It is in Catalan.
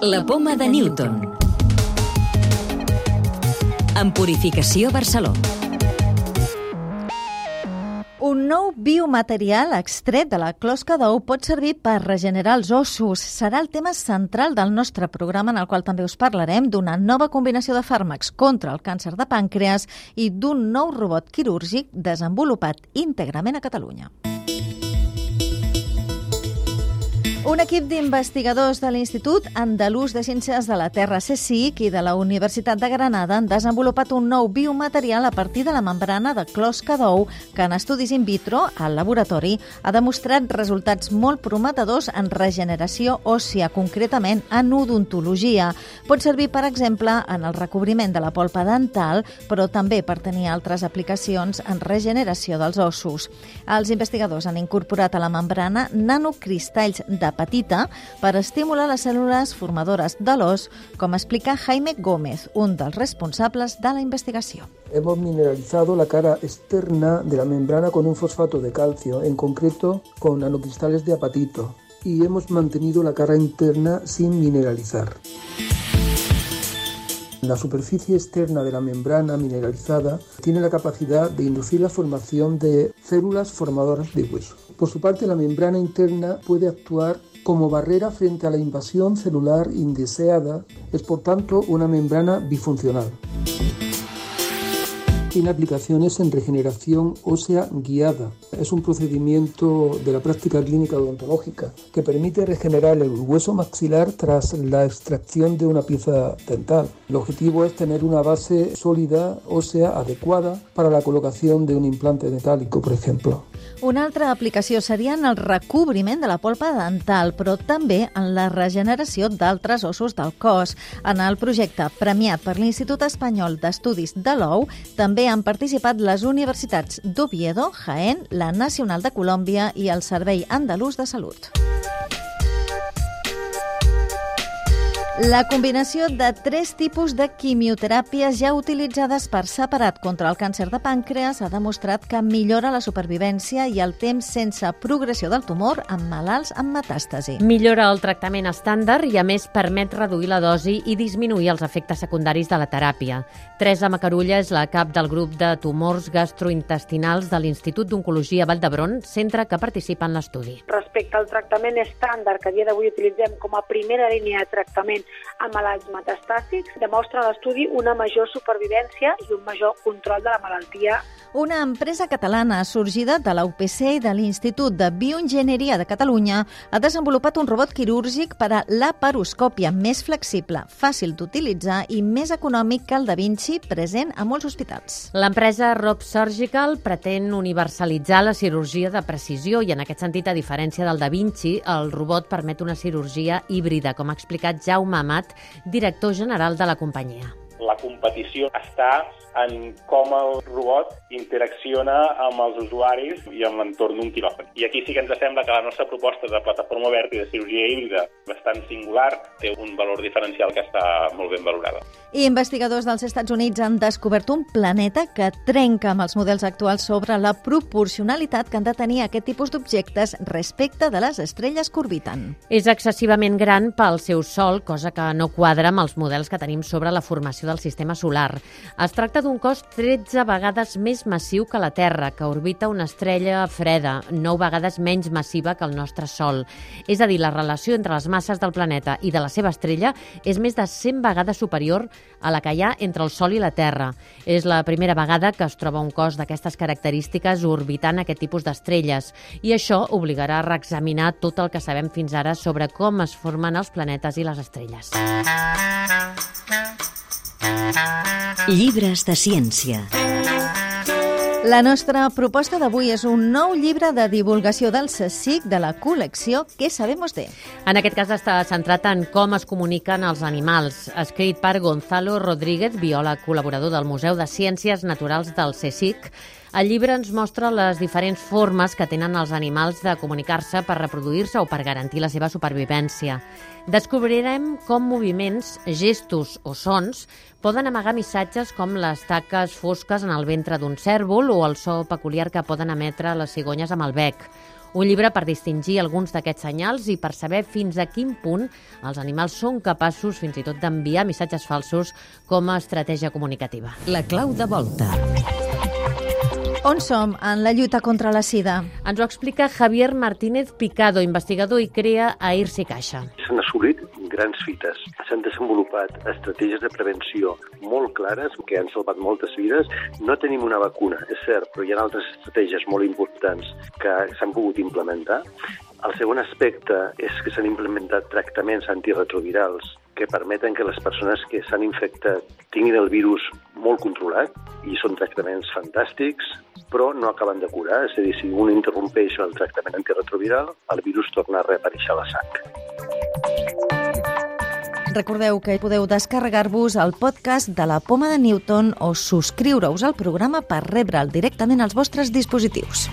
La poma de Newton. En Purificació Barcelona. Un nou biomaterial extret de la closca d'ou pot servir per regenerar els ossos. Serà el tema central del nostre programa en el qual també us parlarem d'una nova combinació de fàrmacs contra el càncer de pàncreas i d'un nou robot quirúrgic desenvolupat íntegrament a Catalunya. Un equip d'investigadors de l'Institut Andalús de Ciències de la Terra, CSIC, i de la Universitat de Granada han desenvolupat un nou biomaterial a partir de la membrana de closca d'ou que en estudis in vitro al laboratori ha demostrat resultats molt prometedors en regeneració òssia, concretament en odontologia. Pot servir, per exemple, en el recobriment de la polpa dental, però també per tenir altres aplicacions en regeneració dels ossos. Els investigadors han incorporat a la membrana nanocristalls de petita per estimular les cèl·lules formadores de l'os, com explica Jaime Gómez, un dels responsables de la investigació. Hemos mineralizado la cara externa de la membrana con un fosfato de calcio, en concreto con nanocristales de apatito, y hemos mantenido la cara interna sin mineralizar. La superficie externa de la membrana mineralizada tiene la capacidad de inducir la formación de células formadoras de hueso. Por su parte, la membrana interna puede actuar como barrera frente a la invasión celular indeseada, es por tanto una membrana bifuncional. Tiene aplicaciones en regeneración ósea guiada. Es un procedimiento de la práctica clínica odontológica que permite regenerar el hueso maxilar tras la extracción de una pieza dental. El objetivo es tener una base sólida ósea adecuada para la colocación de un implante metálico, por ejemplo. Una altra aplicació seria en el recobriment de la polpa dental, però també en la regeneració d'altres ossos del cos. En el projecte premiat per l'Institut Espanyol d'Estudis de l'Ou també han participat les universitats d'Oviedo, Jaén, la Nacional de Colòmbia i el Servei Andalús de Salut. La combinació de tres tipus de quimioteràpies ja utilitzades per separat contra el càncer de pàncreas ha demostrat que millora la supervivència i el temps sense progressió del tumor en malalts amb metàstasi. Millora el tractament estàndard i, a més, permet reduir la dosi i disminuir els efectes secundaris de la teràpia. Teresa Macarulla és la cap del grup de tumors gastrointestinals de l'Institut d'Oncologia Vall d'Hebron, centre que participa en l'estudi. Respecte al tractament estàndard que a dia d'avui utilitzem com a primera línia de tractament a malalts metastàsics, demostra l'estudi una major supervivència i un major control de la malaltia. Una empresa catalana sorgida de la UPC i de l'Institut de Bioenginyeria de Catalunya ha desenvolupat un robot quirúrgic per a la paroscòpia més flexible, fàcil d'utilitzar i més econòmic que el Da Vinci present a molts hospitals. L'empresa Rob Surgical pretén universalitzar la cirurgia de precisió i en aquest sentit, a diferència del Da Vinci, el robot permet una cirurgia híbrida, com ha explicat Jaume Amat, director general de la companyia. La competició està en com el robot interacciona amb els usuaris i amb l'entorn d'un quiròfan. I aquí sí que ens sembla que la nostra proposta de plataforma oberta i de cirurgia híbrida bastant singular té un valor diferencial que està molt ben valorada. I investigadors dels Estats Units han descobert un planeta que trenca amb els models actuals sobre la proporcionalitat que han de tenir aquest tipus d'objectes respecte de les estrelles que orbiten. És excessivament gran pel seu sol, cosa que no quadra amb els models que tenim sobre la formació del sistema solar. Es tracta d'un cos 13 vegades més massiu que la Terra, que orbita una estrella freda, 9 vegades menys massiva que el nostre Sol. És a dir, la relació entre les masses del planeta i de la seva estrella és més de 100 vegades superior a la que hi ha entre el Sol i la Terra. És la primera vegada que es troba un cos d'aquestes característiques orbitant aquest tipus d'estrelles i això obligarà a reexaminar tot el que sabem fins ara sobre com es formen els planetes i les estrelles. Llibres de ciència. La nostra proposta d'avui és un nou llibre de divulgació del CSIC de la col·lecció Què sabemos de? En aquest cas està centrat en com es comuniquen els animals, escrit per Gonzalo Rodríguez, biòleg col·laborador del Museu de Ciències Naturals del CSIC. El llibre ens mostra les diferents formes que tenen els animals de comunicar-se per reproduir-se o per garantir la seva supervivència. Descobrirem com moviments, gestos o sons poden amagar missatges com les taques fosques en el ventre d'un cèrvol o el so peculiar que poden emetre les cigonyes amb el bec Un llibre per distingir alguns d'aquests senyals i per saber fins a quin punt els animals són capaços fins i tot d'enviar missatges falsos com a estratègia comunicativa. La clau de volta. On som en la lluita contra la sida? Ens ho explica Javier Martínez Picado, investigador i crea a Irsi Caixa. S'han assolit grans fites. S'han desenvolupat estratègies de prevenció molt clares que han salvat moltes vides. No tenim una vacuna, és cert, però hi ha altres estratègies molt importants que s'han pogut implementar. El segon aspecte és que s'han implementat tractaments antiretrovirals que permeten que les persones que s'han infectat tinguin el virus molt controlat i són tractaments fantàstics, però no acaben de curar. És a dir, si un interrompeix el tractament antiretroviral, el virus torna a reaparèixer a la sang. Recordeu que podeu descarregar-vos el podcast de la Poma de Newton o subscriure-us al programa per rebre'l directament als vostres dispositius.